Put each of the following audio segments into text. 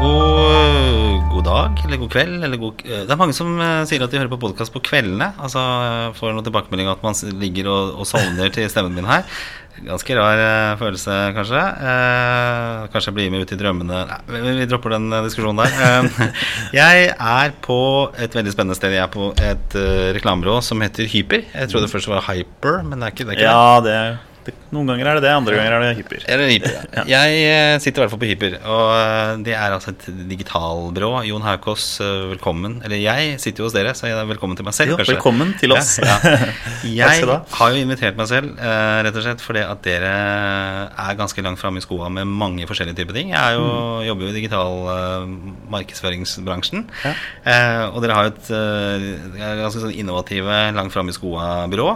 god, god dag, eller god kveld, eller god Det er mange som eh, sier at de hører på podkast på kveldene. Altså får noen tilbakemelding at man ligger og, og sovner til stemmen min her. Ganske rar eh, følelse, kanskje. Eh, kanskje jeg blir med ut i drømmene Nei, vi, dropper den eh, diskusjonen der. Eh, jeg er på et veldig spennende sted. Jeg er på et uh, reklamebyrå som heter Hyper. Jeg trodde først det var Hyper, men det er ikke det. Er ikke. Ja, det, det, noen ganger er det det, andre ganger er det hyper. Eller Hyper, ja. Jeg eh, sitter i hvert fall på Hyper, og eh, det er altså et digitalbyrå. Jon Haukås, eh, velkommen. Eller jeg sitter jo hos dere, så jeg er velkommen til meg selv, Jo, kanskje. velkommen til oss. Ja, ja. Jeg har jo invitert meg selv, rett og slett fordi at dere er ganske langt framme i skoa med mange forskjellige typer ting. Jeg er jo, jobber jo i digital markedsføringsbransjen. Mm. Ja. Og dere har jo et er ganske sånn innovative, langt framme i skoa-byrå.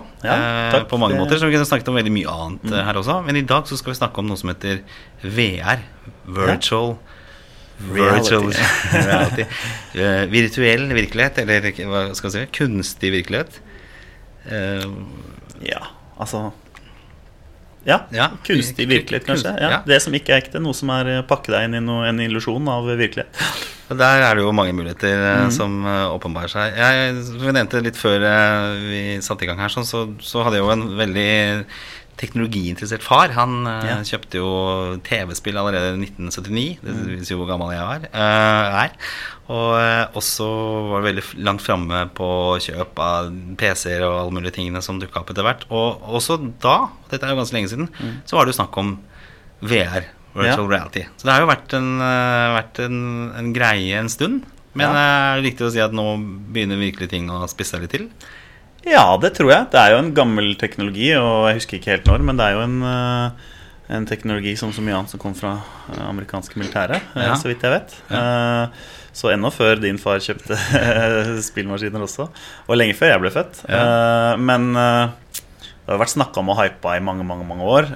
På mange måter. Så vi kunne snakket om veldig mye annet Mm. her også. Men i dag så skal vi snakke om noe som heter VR. Virtual Virtual reality. uh, virtuell virkelighet, eller hva skal jeg si, kunstig virkelighet. Uh, Ja, altså Ja, Ja, kunstig virkelighet, kanskje. kunst- Ja, ja. Det som ikke er ekte. Noe som er pakke deg inn i noe, en illusjon av virkelighet. Der er det jo mange muligheter mm som åpenbarer seg. Jeg, jeg nevnte litt før vi satte i gang her, sånn, så, så hadde jeg jo en veldig teknologiinteressert far. Han eh, Ja. kjøpte jo TV-spill allerede i 1979. Det viser jo hvor gammel jeg var, uh, er. Og eh, også var veldig langt framme på kjøp av PC-er og alle mulige tingene som dukka opp etter hvert. Og også da, dette er jo ganske lenge siden, så var det jo snakk om VR. Virtual reality. Så det har jo vært en, vært en, en greie en stund. Men det er det riktig å si at nå begynner virkelig ting å spisse litt til? Ja, det tror jeg. Det er jo en gammel teknologi, og jeg husker ikke helt når, men det er jo en, eh, en teknologi som så mye annet som kom fra eh, amerikanske militære, eh, Ja. så vidt jeg vet. Ja. Så ennå før din far kjøpte spillmaskiner også, og lenge før jeg ble født. Ja. Men det har vært snakka om og hypa i mange, mange, mange år.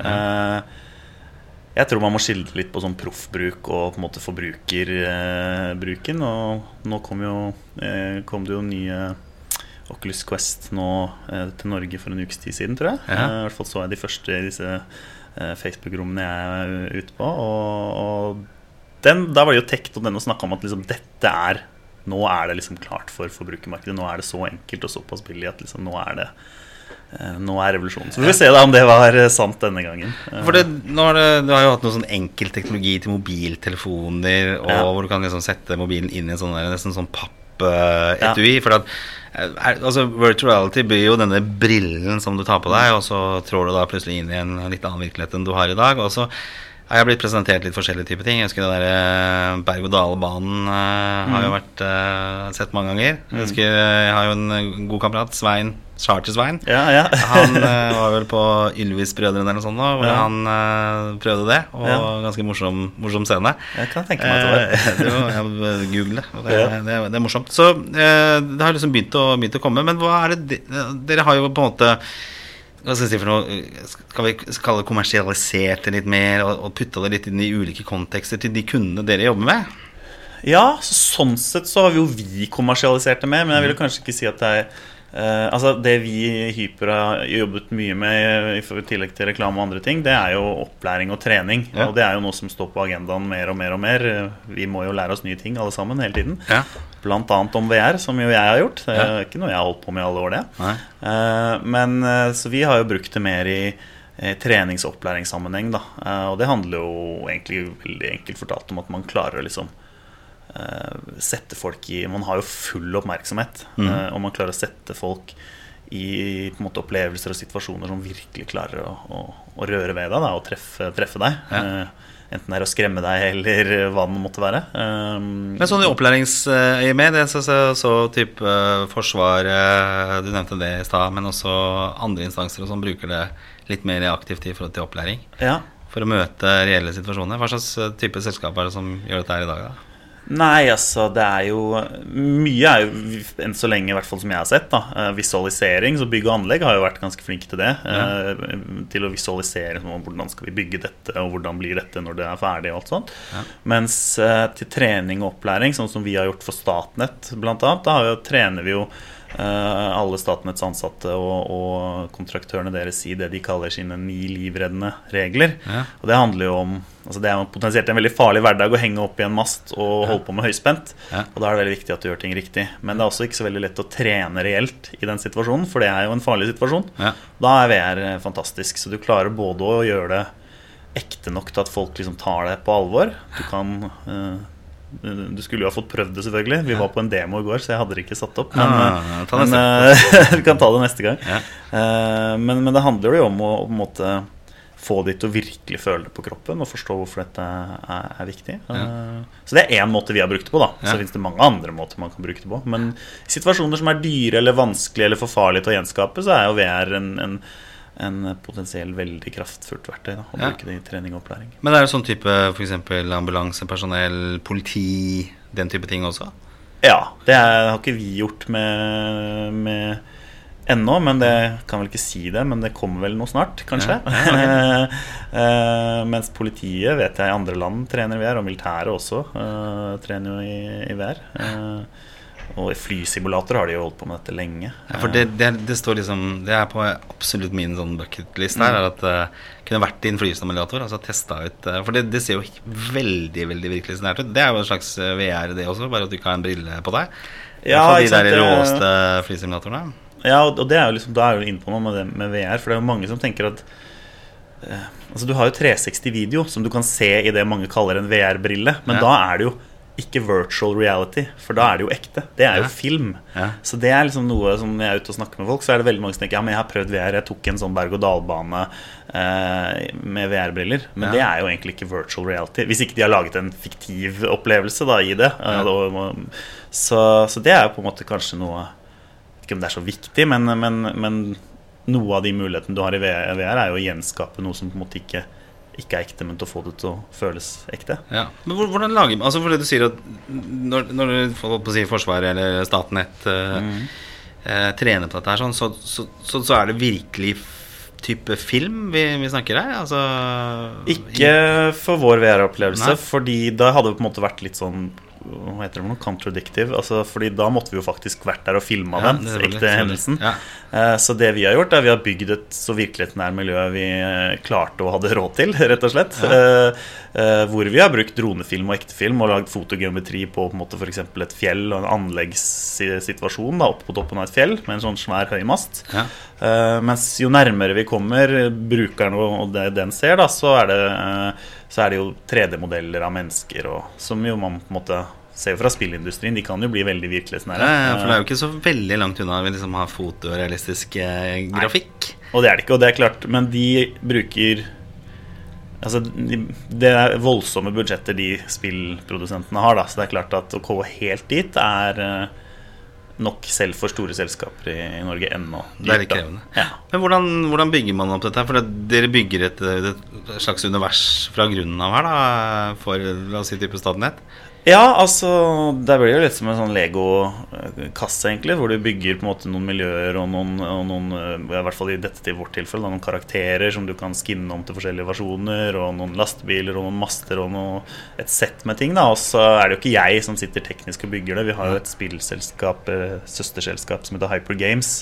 Jeg tror man må skille litt på sånn proffbruk og på en måte forbrukerbruken. Og nå kom, jo, kom det jo nye Oculus Quest nå eh, til Norge for en ukes tid siden, tror jeg. Ja. Eh, I hvert fall så jeg de første i disse eh, Facebook-rommene jeg er ute på. Og, og den, da var det jo tekt om den og snakka om at liksom, dette er Nå er det liksom klart for forbrukermarkedet. Nå er det så enkelt og såpass billig at liksom, nå er det nå er revolusjonen. Så vi får se da om det var sant denne gangen. For det, nå har det, du har jo hatt noe sånn enkel teknologi til mobiltelefoner, og Ja. hvor du kan liksom sette mobilen inn i en sånn nesten sånn papp-etui. For at altså, virtual reality blir jo denne brillen som du tar på deg, og så trår du da plutselig inn i en litt annen virkelighet enn du har i dag. Og så har blitt presentert litt forskjellige typer ting. Jeg husker det der eh, berg-og-dal-banen eh, har jo vært eh, sett mange ganger. Jeg husker eh, jeg har jo en god kamerat, Svein Charter-Svein. ja, ja. Han var vel på Ylvis-brødrene eller noe sånt, da, hvor Ja. han prøvde det. Og ganske morsom, morsom scene. Jeg kan tenke meg at det var det var, jeg google det. Det, det, det er morsomt. Så det har liksom begynt å, begynt å komme. Men hva er det de, Dere har jo på en måte hva skal si noe Skal vi kalle det kommersialisert det litt mer og, og putta det litt inn i ulike kontekster til de kundene dere jobber med? Ja, så sånn sett så har vi jo vi kommersialisert det mer, men jeg vil jo kanskje ikke si at det er eh, altså Det vi i Hyper har jobbet mye med i tillegg til reklame og andre ting, det er jo opplæring og trening. Ja. Og det er jo noe som står på agendaen mer og mer og mer. Vi må jo lære oss nye ting alle sammen hele tiden. Ja. Blant annet om VR, som jo jeg har gjort. Det er Ja. ikke noe jeg har holdt på med i alle år, det. Eh, Men eh, så vi har jo brukt det mer i eh, trenings- og opplæringssammenheng. Da. Uh, Og det handler jo egentlig veldig enkelt fortalt om at man klarer å liksom eh, sette folk i Man har jo full oppmerksomhet, Mm. eh, og man klarer å sette folk i måte, opplevelser og situasjoner som virkelig klarer å, å, å røre ved deg da, og treffe, treffe deg. Ja. Eh, Enten det er å skremme deg eller hva det måtte være. Eh, Men sånn i opplæringsøyemed, det så, så, så type eh, Forsvaret, du nevnte det i stad, men også andre instanser og sånn bruker det litt mer aktivt i forhold til opplæring. ja. For å møte reelle situasjoner. Hva slags eh, type selskap er det som gjør dette her i dag, da? Nei, altså det er jo Mye er jo enn så lenge, i hvert fall som jeg har sett, da, eh, visualisering. Så bygg og anlegg har jo vært ganske flinke til det. Ja. Til å visualisere hvordan skal vi bygge dette, og hvordan blir dette når det er ferdig. og alt sånt Ja. Mens eh, til trening og opplæring, sånn som vi har gjort for Statnett bl.a., da trener vi jo eh, alle Statnetts ansatte og, og kontraktørene deres i det de kaller sine ni livreddende regler. Ja. Og det handler jo om altså Det er potensielt en veldig farlig hverdag å henge opp i en mast og holde på med høyspent. Ja. Og da er det veldig viktig at du gjør ting riktig. Men det er også ikke så veldig lett å trene reelt i den situasjonen, for det er jo en farlig situasjon. Ja. Da er VR eh, fantastisk. Så du klarer både å gjøre det ekte nok til at folk liksom tar det på alvor. Du kan eh, Du skulle jo ha fått prøvd det, selvfølgelig. Vi var på en demo i går, så jeg hadde det ikke satt opp. Men, ja, eh, men eh, vi kan ta det neste gang. Ja. Eh, men, men det handler jo om å måte få de til å virkelig føle det på kroppen og forstå hvorfor dette er, er viktig. Eh, Så det er én måte vi har brukt det på. da Så Ja. finnes det mange andre måter man kan bruke det på. Men i situasjoner som er dyre eller vanskelige eller for farlige til å gjenskape, så er jo VR en, en, en potensiell veldig kraftfullt verktøy da, å Ja. bruke det i trening og opplæring. Men det er jo sånn type f.eks. ambulansepersonell, politi, den type ting også? Ja, det er, har ikke vi gjort med, med ennå, men det kan vel ikke si det, men det kommer vel noe snart, kanskje. Eh, mens politiet vet jeg i andre land trener VR, og militæret også uh, trener jo i, i VR. Eh, og flysimulator har de jo holdt på med dette lenge. Ja, for det, det, det står liksom Det er på absolutt min sånn bucketlist her. Er at uh, kunne vært i en flysimulator. Altså testa ut uh, For det, det ser jo veldig veldig virkelig nært ut. Det er jo en slags VR, det også, bare at du ikke har en brille på deg. Ja, for de der råeste flysimulatorene. Ja, og det er jo liksom, da er du inne på noe med, det, med VR, for det er jo mange som tenker at eh, Altså Du har jo 360-video, som du kan se i det mange kaller en VR-brille. Men Ja. da er det jo ikke virtual reality, for da er det jo ekte. Det er jo film. Ja. Så det er liksom noe som når jeg er ute og snakker med folk, så er det veldig mange som tenker ja, men jeg har prøvd VR, jeg tok en sånn berg-og-dal-bane eh, med VR-briller. Men Ja. det er jo egentlig ikke virtual reality. Hvis ikke de har laget en fiktiv opplevelse da i det. Eh, Ja. så, så det er jo på en måte kanskje noe ikke om det er så viktig, men, men, men noe av de mulighetene du har i VR, VR er jo å gjenskape noe som på en måte ikke, ikke er ekte, men til å få det til å føles ekte. Ja. Men hvordan lager man Altså fordi du sier at når, når du si Forsvaret eller Statnett eh, Mm. eh, trener på dette her, sånn, så, så, så, så er det virkelig type film vi, vi snakker her? Altså Ikke for vår VR-opplevelse, fordi da hadde det på en måte vært litt sånn hva heter det for noe? Contradictive. Altså, fordi da måtte vi jo faktisk vært der og filma Ja, den det ekte hendelsen. Ja. Eh, Så det vi har gjort, er vi har bygd et så virkelighetsnær miljø vi eh, klarte og hadde råd til, rett og slett. Eh, eh, Hvor vi har brukt dronefilm og ektefilm og lagd fotogeometri på på en måte f.eks. et fjell og en anleggssituasjon da, oppe på toppen av et fjell med en sånn svær høymast. Ja. Mens jo nærmere vi kommer brukeren og det den ser, da, så er det, så er det jo 3D-modeller av mennesker, og, som jo man på en måte ser jo fra spillindustrien. De kan jo bli veldig virkelighetsnære. Ja, ja, for det er jo ikke så veldig langt unna vi liksom har fotorealistisk eh, grafikk. Og det er det ikke, og det er klart, men de bruker Altså, de, Det er voldsomme budsjetter de spillprodusentene har, da, så det er klart at å gå helt dit er eh, nok selv for store selskaper i, Norge ennå. Det er litt krevende. Ja. Men hvordan, hvordan bygger man opp dette? For det- dere bygger et, et slags univers fra grunnen av her, da, for la oss si type Statnett? Ja, altså Det blir jo litt som en sånn Lego-kasse, egentlig. Hvor du bygger på en måte noen miljøer og noen, og noen eh, I hvert fall i dette til vårt tilfelle, da, noen karakterer som du kan skinne om til forskjellige versjoner. Og noen lastebiler og noen master og noe, et sett med ting. da Og så er det jo ikke jeg som sitter teknisk og bygger det. Vi har jo et spillselskap, eh, søsterselskap som heter Hyper Games.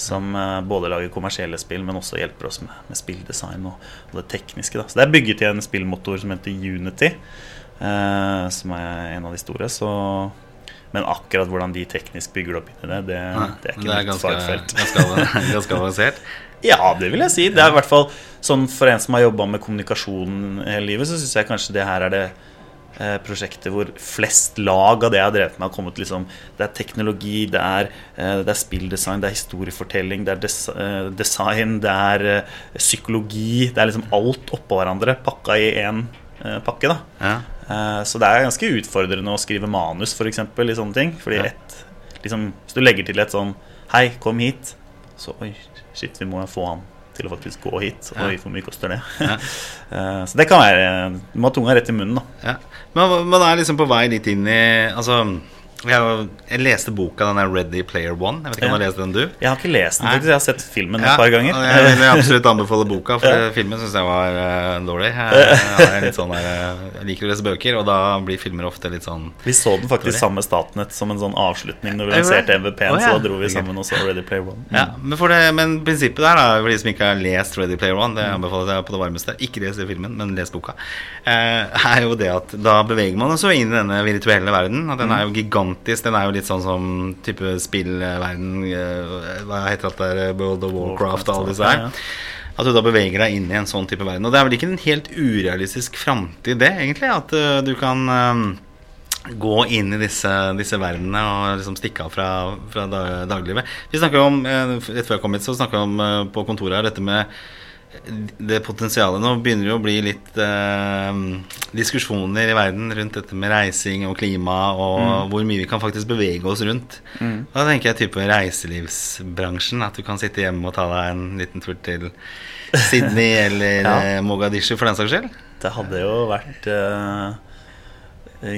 Som eh, både lager kommersielle spill, men også hjelper oss med, med spilldesign og, og det tekniske. da Så det er bygget i en spillmotor som heter Unity. Eh, som er en av de store. Så, men akkurat hvordan de teknisk bygger det opp inni det, det, det er ikke det er mitt fagfelt. ganske, ganske avansert. Ja, det vil jeg si. Det er i hvert fall sånn For en som har jobba med kommunikasjon hele livet, så syns jeg kanskje det her er det eh, prosjektet hvor flest lag av det jeg har drevet med, har kommet liksom Det er teknologi, det er, eh, det er spilldesign, det er historiefortelling, det er des, eh, design, det er eh, psykologi Det er liksom alt oppå hverandre pakka i én pakke, da. Ja. Eh, Så det er ganske utfordrende å skrive manus for eksempel, i sånne ting. Fordi et, liksom, Hvis du legger til et sånn Hei, kom hit. Så oi, shit, vi må få han til å faktisk gå hit. Ja. Oi, hvor mye koster det? Ja. Eh, Så det kan være Du må ha tunga rett i munnen, da. Ja. Men man er liksom på vei litt inn i Altså jeg, jeg leste boka, den er Ready Player One. Jeg vet ikke om du har lest den, du? Jeg har ikke lest den, faktisk. Jeg har sett filmen et par ganger. Jeg vil absolutt anbefale boka, for filmen syns jeg var uh, dårlig. Jeg, jeg, sånn der, eh, jeg liker å lese bøker, og da blir filmer ofte litt sånn Vi så den faktisk Dårlig. sammen med Statnett som en sånn avslutning når vi Er lanserte? MVP-en. oh, ja. Så da dro vi sammen og så Ready Player One. ja, men, for det, men prinsippet der, da, for de som ikke har lest Ready Player One, Mm. det anbefaler jeg på det varmeste. Ikke les filmen, men les boka. Uh, er jo det at da beveger man seg inn i denne virtuelle verden. Og den er jo Mm. Gigantisk. Den er jo litt sånn som type spillverden eh, Hva heter det der? World of Warcraft og alle disse her. At du da beveger deg inn i en sånn type verden. Og det er vel ikke en helt urealistisk framtid, det, egentlig? At eh, du kan eh, gå inn i disse, disse verdenene og liksom stikke av fra, fra da- dagliglivet. Vi snakker om, Rett før jeg kom hit, så snakka vi om på kontoret her dette med det potensialet Nå begynner jo å bli litt eh, diskusjoner i verden rundt dette med reising og klima, og hvor mye vi kan faktisk bevege oss rundt. Da tenker jeg type reiselivsbransjen. At du kan sitte hjemme og ta deg en liten tur til Sydney eller Ja. eh, Mogadishu for den saks skyld. Det hadde jo vært eh,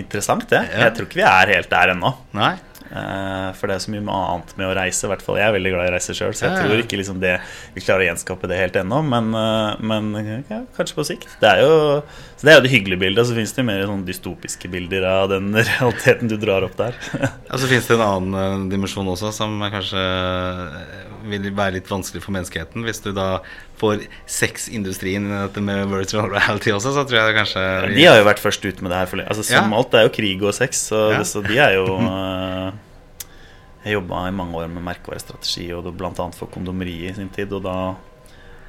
interessant, det. Ja. Jeg tror ikke vi er helt der ennå. Nei? Eh, for det er så mye annet med å reise. I hvert fall Jeg er veldig glad i å reise sjøl, så jeg Ja, ja. tror ikke liksom det vi klarer å gjenskape det helt ennå. Men, eh, men ja, kanskje på sikt. Det er jo, så det er jo det hyggelige bildet. Så fins det mer sånn dystopiske bilder av den realiteten du drar opp der. Og så finnes det en annen eh, dimensjon også som er kanskje vil være litt vanskelig for menneskeheten. Hvis du da får sexindustrien med virtual reality også, så tror jeg det kanskje De har jo vært først ut med det her. For, altså, som Ja. alt er jo krig og sex, så, Ja. så de er jo eh, Jeg jobba i mange år med merkevarestrategi og bl.a. for kondomeri i sin tid. Og da,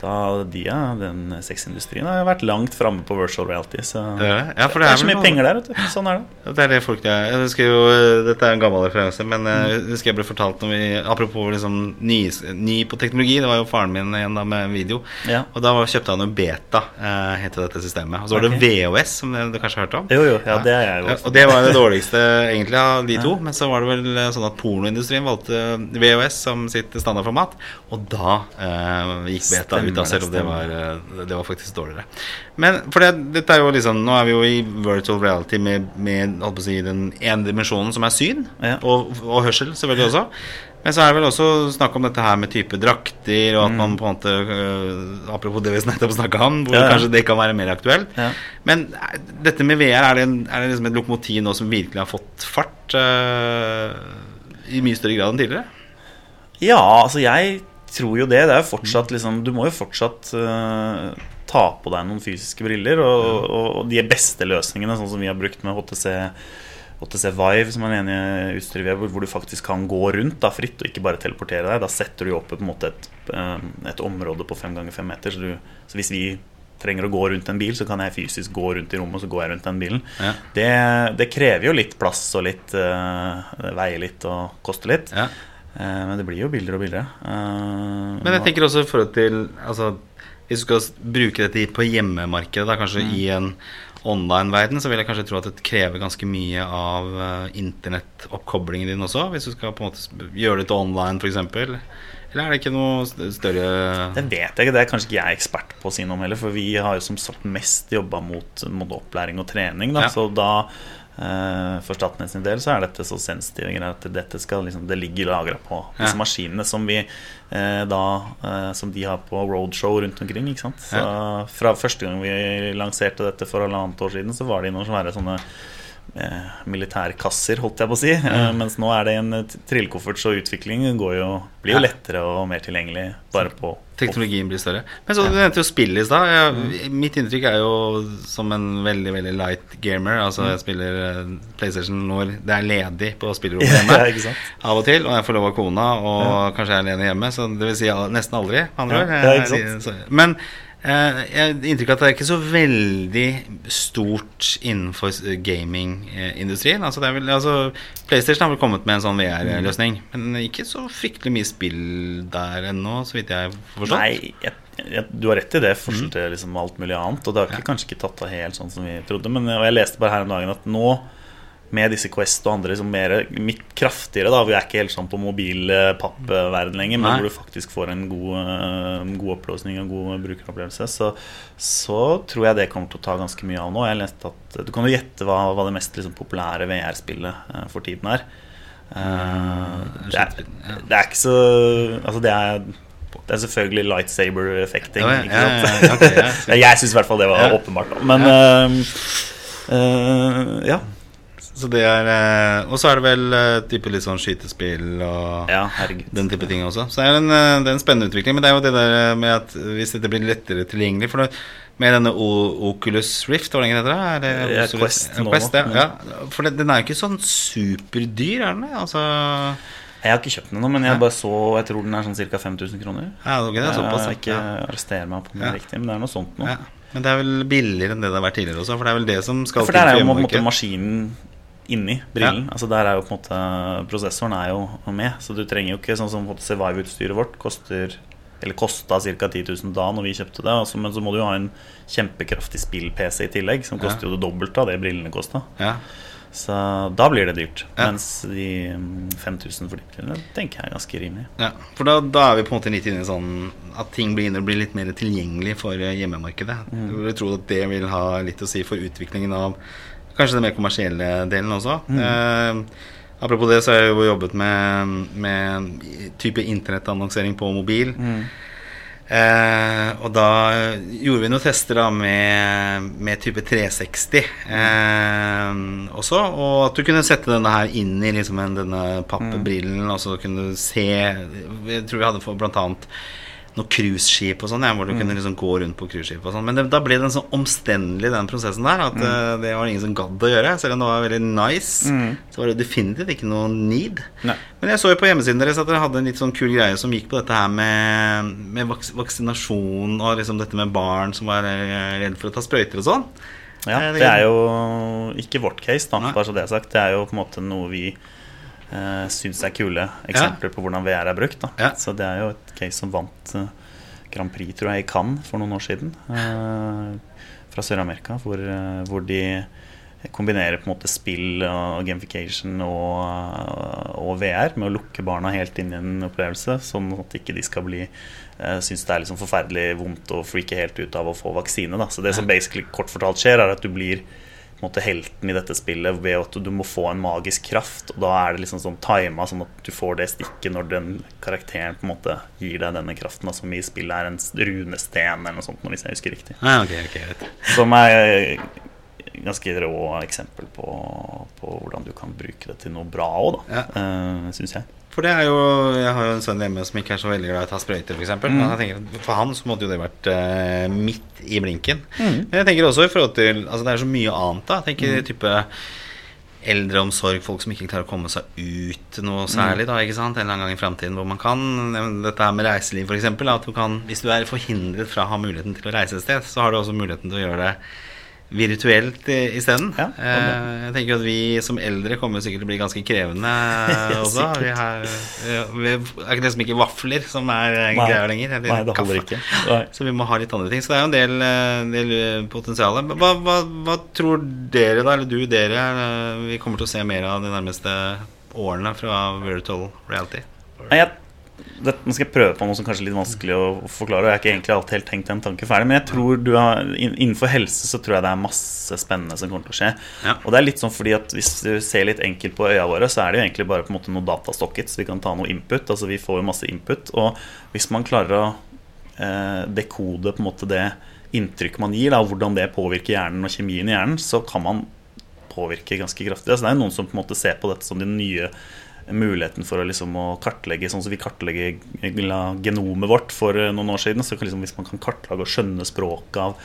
da de, ja, den sexindustrien har vært langt framme på virtual reality. Så Det er det. Ja, det det er er så mye noe- penger der, vet du. Sånn er det. Det er det folk husker jo, eh, Dette er en gammel referanse, men eh, jeg husker jeg ble fortalt når vi, Apropos liksom ny, ny på teknologi, det var jo faren min igjen da med video. Ja. Og da kjøpte han jo Beta, eh, het dette systemet. Og så var okay. det VOS, som du kanskje har hørt om? Jo, jo, ja, det er jeg jo Ja, og det var jo det dårligste egentlig av de to. Men så var det vel eh, sånn at pornoindustrien valgte VHS som sitt standardformat. Og da eh, gikk Beta Stemmer ut, da, selv om det var, eh, det var faktisk dårligere. Men for det, dette er jo liksom Nå er vi jo i virtual reality med, med holdt på å si, den ene dimensjonen som er syn, Ja. og, og hørsel selvfølgelig også. Men så er det vel også snakk om dette her med type drakter, og at man på en måte øh, Apropos det vi nettopp snakka om, hvor Mm. Ja, ja. kanskje det kan være mer aktuelt. Men eh, dette med VR, er det, en, er det liksom et lokomotiv nå som virkelig har fått fart øh, i mye større grad enn tidligere? Ja, altså jeg tror jo det. Det er jo fortsatt liksom Du må jo fortsatt uh, ta på deg noen fysiske briller. Og, og, og de beste løsningene, sånn som vi har brukt med HTC, HTC Vive, som er den ene utstyret vi har, hvor du faktisk kan gå rundt da, fritt og ikke bare teleportere deg. Da setter du opp på en måte et, eh, et område på fem ganger fem meter. Så, du, så hvis vi trenger å gå rundt en bil, så kan jeg fysisk gå rundt i rommet, og så går jeg rundt den bilen. Ja. Det, det krever jo litt plass og litt uh, Veier litt og koster litt. Ja. Eh, Men det blir jo billigere og billigere. Eh, Men jeg tenker også i forhold til altså, Hvis du skal bruke dette på hjemmemarkedet, da, kanskje Mm. i en online-verden, så vil jeg kanskje tro at det krever ganske mye av uh, internettoppkoblingen din også. Hvis du skal på en måte gjøre det til online, f.eks. Eller er det ikke noe større Det vet jeg ikke, det er kanskje ikke jeg ekspert på å si noe om heller. For vi har jo som sagt mest jobba mot, mot opplæring og trening. Da, Ja. Så da eh, for Statnett sin del så er dette så sensitive greier at dette skal liksom, det ligger lagra på disse Ja. maskinene som vi eh, da eh, Som de har på roadshow rundt omkring. Ikke sant? Så Fra første gang vi lanserte dette for halvannet år siden, så var det noen svære sånne eh, militærkasser, holdt jeg på å si. Mm. mens nå er det en eh, trillekoffert, så utviklingen går jo, blir jo lettere og mer tilgjengelig bare på Teknologien blir større. Men så Du nevnte jo spill i stad. Mitt inntrykk er jo som en veldig veldig light gamer. Altså Jeg spiller eh, PlayStation når det er ledig på spillerommet hjemme. Ja? Av og til. Og jeg får lov av kona, og kanskje jeg er alene hjemme. Så det vil si nesten aldri. Andre Ja, ja, Men eh, jeg har inntrykk av at det er ikke så veldig stort innenfor s- gamingindustrien. Altså, altså, PlayStation har vel kommet med en sånn VR-løsning, men ikke så fryktelig mye spill der ennå, så vidt jeg har forstått. Nei, jeg, jeg, du har rett i det, forskjell til liksom alt mulig annet. Og det har ikke, kanskje ikke tatt av helt sånn som vi trodde. Men jeg leste bare her om dagen at nå, med disse Quest og andre som mer mitt kraftigere, da Vi er ikke helt sånn på mobil eh, pappverden lenger, men Nei. hvor du faktisk får en god, eh, god oppløsning og god brukeropplevelse, så, så tror jeg det kommer til å ta ganske mye av nå. Jeg leste at Du kan jo gjette hva, hva det mest liksom, populære VR-spillet eh, for tiden er. Eh, det, er, det er ikke så Altså, det er det er selvfølgelig lightsaber-effekting. Ja, ja, ja, ja, ok, ja. Ja, jeg syns i hvert fall det var åpenbart. Men uh, uh, ja. Så det er eh, Og så er det vel eh, type litt sånn skytespill og ja, den type ting også. Så det er en, eh, det er en spennende utvikling. Men det er jo det der med at hvis dette blir lettere tilgjengelig for Med denne o Oculus Rift, hva heter det? Er det Ja, Quest Quest, ja, ja. For den er jo ikke sånn superdyr, er den det? Altså Jeg har ikke kjøpt den ennå, men jeg Ja. bare så Jeg tror den er sånn ca. 5000 kroner. Ja, ok, det er såpass. Jeg ja. ikke Ja. arrester meg på den Ja. riktig, men det er noe sånt nå. Ja. Men det er vel billigere enn det det har vært tidligere også, for det er vel det som skal For der er jo maskinen inni brillen. Altså Der er jo på en måte Prosessoren er jo med, så du trenger jo ikke sånn som Survive-utstyret vårt koster Eller kosta ca. 10 000 da når vi kjøpte det. Altså, men så må du jo ha en kjempekraftig spill-PC i tillegg, som koster jo det dobbelte av det brillene kosta. Ja. Så da blir det dyrt. Ja. Mens de mm, 5000 for de brillene tenker jeg er ganske rimelig. Ja, for da, da er vi på en måte litt inne i sånn at ting begynner å bli litt mer tilgjengelig for hjemmemarkedet. Mm. Jeg vil tro at det vil ha litt å si for utviklingen av kanskje den mer kommersielle delen også. Mm. Eh, apropos det, så har jeg jo jobbet med, med type internettannonsering på mobil. Mm. Eh, og da gjorde vi noen tester da med, med type 360 eh, også. Og at du kunne sette denne her inn i liksom denne pappbrillen, og så kunne du se Jeg tror vi hadde for blant annet noe cruiseskip og sånn, ja, hvor du kunne liksom gå rundt på cruiseskip og sånn. Men det, da ble den så omstendelig, den prosessen der, at eh, det var ingen som gadd å gjøre. Selv om det var veldig nice, så var det definitivt ikke noe need. Nei. Men jeg så jo på hjemmesiden deres at dere hadde en litt sånn kul greie som gikk på dette her med, med vaks vaksinasjon og liksom dette med barn som var eh, redd for å ta sprøyter og sånn. Ja, Eh, det er jo ikke vårt case, da, bare så det er sagt. Det er jo på en måte noe vi eh, syns er kule eksempler på hvordan VR er brukt. Ja. Så det er jo et case som vant uh, Grand Prix, tror jeg, i Cannes for noen år siden. Uh, fra Sør-Amerika, hvor, uh, hvor de kombinerer på en måte spill og gamification og, og VR med å lukke barna helt inn i en opplevelse, sånn at ikke de skal bli uh, synes det er liksom forferdelig vondt å freake helt ut av å få vaksine. Da. Så det som basically kort fortalt skjer, er at du blir måte helten i dette spillet ved at du må få en magisk kraft. Og da er det liksom sånn tima sånn at du får det stikket når den karakteren på en måte gir deg denne kraften, da, som i spillet er en runesten eller noe sånt, hvis jeg husker riktig. Ah, okay, okay. Som er ganske rå eksempel på, på hvordan du kan bruke det til noe bra òg, da. Ja. Uh, Syns jeg. For det er jo Jeg har jo en sønn hjemme som ikke er så veldig glad i å ta sprøyter, f.eks. Mm. For han så måtte jo det vært uh, midt i blinken. Mm. Men jeg tenker også i forhold til Altså det er så mye annet, da. Jeg tenker Mm. type eldreomsorg, folk som ikke klarer å komme seg ut noe Mm. særlig, da, ikke sant. En eller annen gang i framtiden hvor man kan Dette her med reiseliv, f.eks. At du kan Hvis du er forhindret fra å ha muligheten til å reise et sted, så har du også muligheten til å gjøre det virtuelt isteden. Ja, eh, jeg tenker at vi som eldre kommer sikkert til å bli ganske krevende Ja, også. Vi har, ja, vi er ikke liksom ikke vafler som er eh, greia lenger. eller Nei, det holder kaffe. ikke. Nei. Så vi må ha litt andre ting. Så det er jo en del, eh, del eh, potensial. Hva, hva, hva tror dere, da, eller du, dere, eh, vi kommer til å se mer av de nærmeste årene fra virtual reality? Jeg, nå skal jeg prøve på noe som kanskje er litt vanskelig å forklare. og Jeg har ikke egentlig alltid helt tenkt den tanken ferdig Men jeg tror du har, innenfor helse så tror jeg det er masse spennende som kommer til å skje. Ja. Og det er litt sånn fordi at Hvis du ser litt enkelt på øya våre, så er det jo egentlig bare på en måte noe datastokket. Så vi kan ta noe input. Altså Vi får jo masse input. Og hvis man klarer å eh, dekode på en måte det inntrykket man gir, da, og hvordan det påvirker hjernen og kjemien i hjernen, så kan man påvirke ganske kraftig. Altså, det er noen som på en måte ser på dette som de nye muligheten for å, liksom, å kartlegge Sånn som vi kartlegger genomet vårt for eh, noen år siden. Så kan liksom, hvis man kan kartlegge og skjønne språket av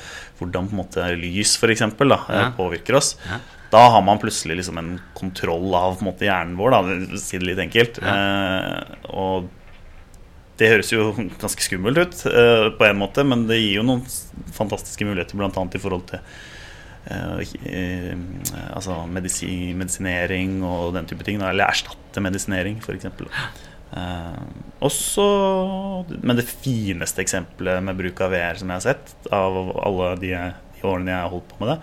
hvordan på en måte lys for eksempel, da, eh, Ja. påvirker oss, Ja. da har man plutselig liksom en kontroll av på en måte, hjernen vår, da, si det litt enkelt. Eh, og det høres jo ganske skummelt ut eh, på en måte, men det gir jo noen fantastiske muligheter, bl.a. i forhold til altså medisi, medisinering og den type ting. Eller erstatte medisinering, f.eks. Uh, også, men det fineste eksempelet med bruk av VR som jeg har sett, av alle de, de årene jeg har holdt på med det,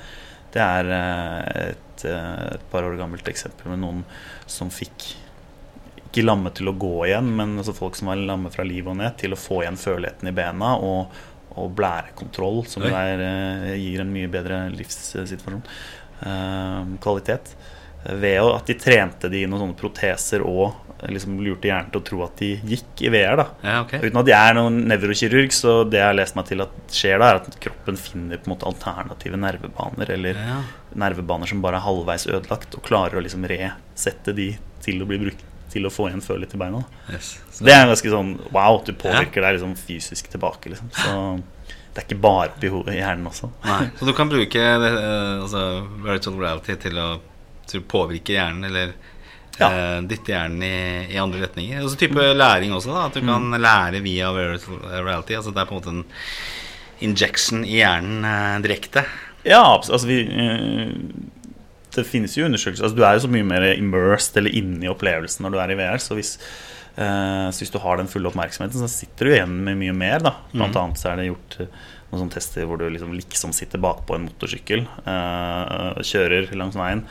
det er eh, et, eh, et par år gammelt eksempel med noen som fikk ikke lamme til å gå igjen, men altså folk som var lamme fra livet og ned, til å få igjen føleligheten i bena og, og blærekontroll, som der, er, eh, gir en mye bedre livssituasjon. Eh, kvalitet. ved at de trente de i noen sånne proteser og liksom lurte hjernen til å tro at de gikk i VR. da Ja, okay. Uten at jeg er noen nevrokirurg, så det jeg har lest meg til at skjer da, er at kroppen finner på en måte alternative nervebaner, eller Ja. nervebaner som bare er halvveis ødelagt, og klarer å liksom resette de til å bli brukt til å få igjen følelse i beina. Yes. Så det er ganske sånn wow, du påvirker deg liksom fysisk tilbake, liksom. Så det er ikke bare oppi i hjernen også. Nei. Så du kan bruke det, eh, altså, virtual reality til å, til å påvirke hjernen, eller Ja. eh, dytte hjernen i, i andre retninger. Og så type læring også, da. At du kan lære via virtual reality. Altså det er på en måte en injection i hjernen eh, direkte. Ja, altså vi eh, Det finnes jo undersøkelser altså Du er jo så mye mer immersed eller inne i opplevelsen når du er i VR. Så hvis, eh, så hvis du har den fulle oppmerksomheten, så sitter du igjen med mye mer. da Blant annet så er det gjort eh, noen sånne tester hvor du liksom, liksom sitter bakpå en motorsykkel. eh, kjører langs veien.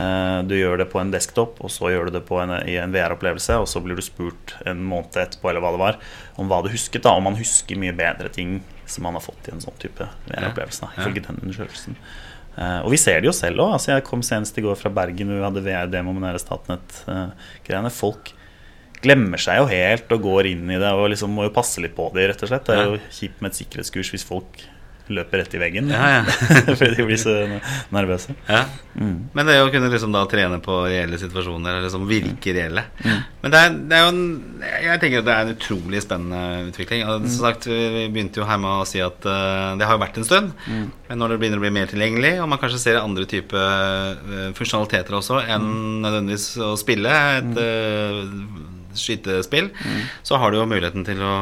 Eh, du gjør det på en desktop, og så gjør du det på en, i en VR-opplevelse. Og så blir du spurt en måned etterpå eller hva det var om hva du husket. da Om man husker mye bedre ting som man har fått i en sånn type VR-opplevelse. da, Ja. Den undersøkelsen. Eh, og vi ser det jo selv òg. Altså, jeg kom senest i går fra Bergen, hvor vi hadde VR-demo med nære Statnett-greiene. Folk glemmer seg jo helt og går inn i det og liksom må jo passe litt på det, rett og slett. Det er jo kjipt med et sikkerhetskurs hvis folk løper rett i veggen. Ja, ja. Fordi de blir så nervøse. Ja. Mm. Men det å kunne liksom da trene på reelle situasjoner, eller liksom virke reelle Mm. Men det er, det er jo en Jeg tenker at det er en utrolig spennende utvikling. Og Mm. Som sagt, Vi begynte jo her med å si at uh, det har jo vært en stund. Mm. Men når det begynner å bli mer tilgjengelig, og man kanskje ser andre typer eh, funksjonaliteter også enn Mm. nødvendigvis å spille et eh, skytespill, så har du jo muligheten til å,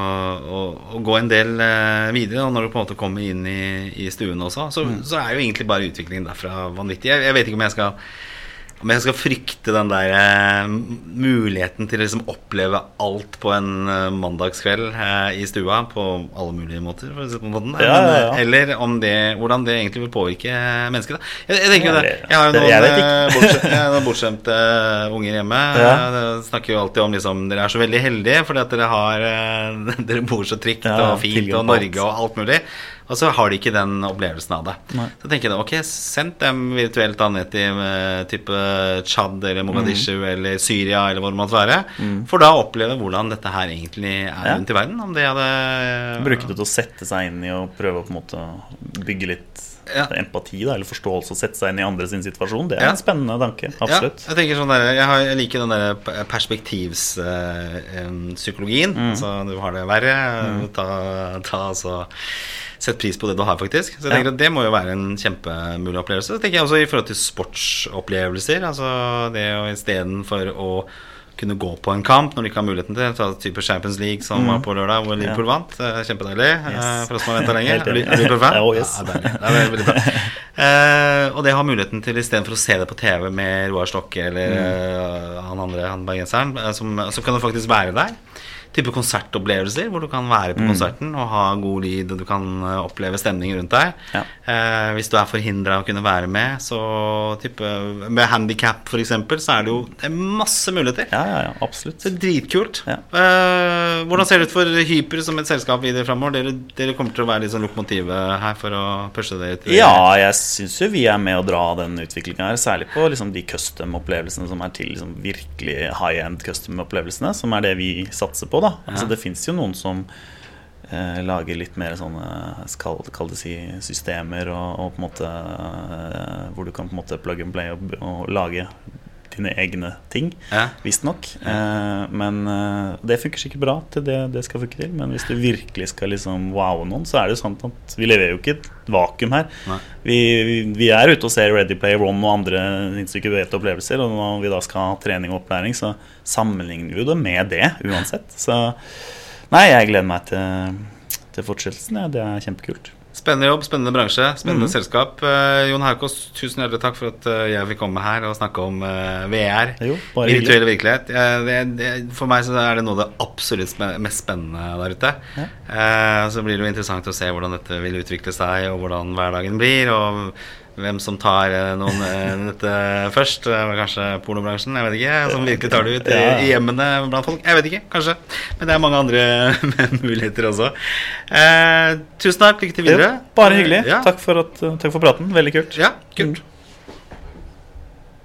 å, å gå en del eh, videre. Og når du på en måte kommer inn i, i stuen også, så, så er jo egentlig bare utviklingen derfra vanvittig. Jeg, jeg vet ikke om jeg skal om jeg skal frykte den der eh, muligheten til å liksom oppleve alt på en eh, mandagskveld eh, i stua på alle mulige måter, for å si måten. Ja, ja, ja. eh, Eller om det, hvordan det egentlig vil påvirke mennesket. Da. Jeg, jeg tenker jo det. Jeg har jo noen, jeg eh, noen bortskjemte eh, unger hjemme. Ja. Eh, snakker jo alltid om liksom Dere er så veldig heldige fordi at dere har eh, Dere bor så trygt og fint og. Norge og alt mulig. Og så har de ikke den opplevelsen av det. Nei. Så tenker jeg da, ok, send dem virtuelt da ned til eh, type Tsjad eller Mogadishu Mm. eller Syria eller hvor det måtte være. For da oppleve hvordan dette her egentlig er rundt i verden. Om det hadde Bruke det til å sette seg inn i og prøve å på en måte bygge litt Ja. empati da, eller forståelse og sette seg inn i andre sin situasjon. Det er Ja. en spennende tanke. Absolutt. Ja, jeg sånn der, jeg, har, jeg liker den der perspektivspsykologien. Mm. Altså, du har det verre. Ta, ta altså Sett pris på det du har, faktisk. Så jeg Ja. tenker at Det må jo være en kjempemulig opplevelse. Så tenker jeg også i forhold til sportsopplevelser. Altså det å istedenfor å kunne gå på en kamp når de ikke har muligheten til Ta type Champions League som var på lørdag, hvor Liverpool vant. Eh, Kjempedeilig eh, Yes. for oss som har venta lenge. Helt Er du- enig. er du Liverpool-fan? Oh, yes. Ja, deilig. Det er veldig bra. Uh, og det har muligheten til istedenfor å se det på TV med Roar Stokke eller eh, han andre, han bergenseren, som- så kan du faktisk være der. Type konsertopplevelser hvor du kan være på konserten og ha god lyd, og du kan eh, oppleve stemning rundt deg. Ja. Eh, hvis du er forhindra å kunne være med, så type Med handikap f.eks., så er det jo det er masse muligheter. Ja, ja, ja, absolutt. Så dritkult. Ja. Eh, hvordan ser det ut for Hyper som et selskap videre framover? Dere, dere kommer til å være litt sånn lokomotivet her for å pushe det ut? Ja, jeg syns jo vi er med å dra den utviklinga her. Særlig på liksom de custom-opplevelsene som er til liksom virkelig high end custom-opplevelsene. Som er det vi satser på, da. Altså, det fins jo noen som eh, lager litt mer sånne skal kall det si systemer og, og på en måte eh, Hvor du kan på en måte plug and play og, og lage dine egne ting. Ja. Visstnok. Ja. men eh, det funker sikkert bra til det det skal funke til. Men hvis du virkelig skal liksom wowe noen, så er det jo sant at vi leverer jo ikke et vakuum her. Vi, vi, vi er ute og ser Ready Player One og andre instruktiverte opplevelser. Og når vi da skal ha trening og opplæring, så sammenligner vi jo det med det uansett. Så nei, jeg gleder meg til, til fortsettelsen. Ja. Det er kjempekult. Spennende jobb, spennende bransje, spennende mm. selskap. Eh, Jon Haukås, tusen hjertelig takk for at eh, jeg fikk komme her og snakke om eh, VR. Jo. Virtuell virkelighet. Det, det, for meg så er det noe av det absolutt mest spennende der ute. Ja. Eh, så blir det jo interessant å se hvordan dette vil utvikle seg, og hvordan hverdagen blir. Og hvem som tar eh, noen eh, dette først. Eh, Kanskje pornobransjen, jeg vet ikke. Som virkelig tar det ut i, i hjemmene blant folk. Jeg vet ikke, kanskje. Men det er mange andre muligheter også. Eh, tusen takk. Lykke til videre. Ja, bare hyggelig. Ja. Takk, for at, takk for praten. Veldig kult. Ja, kult.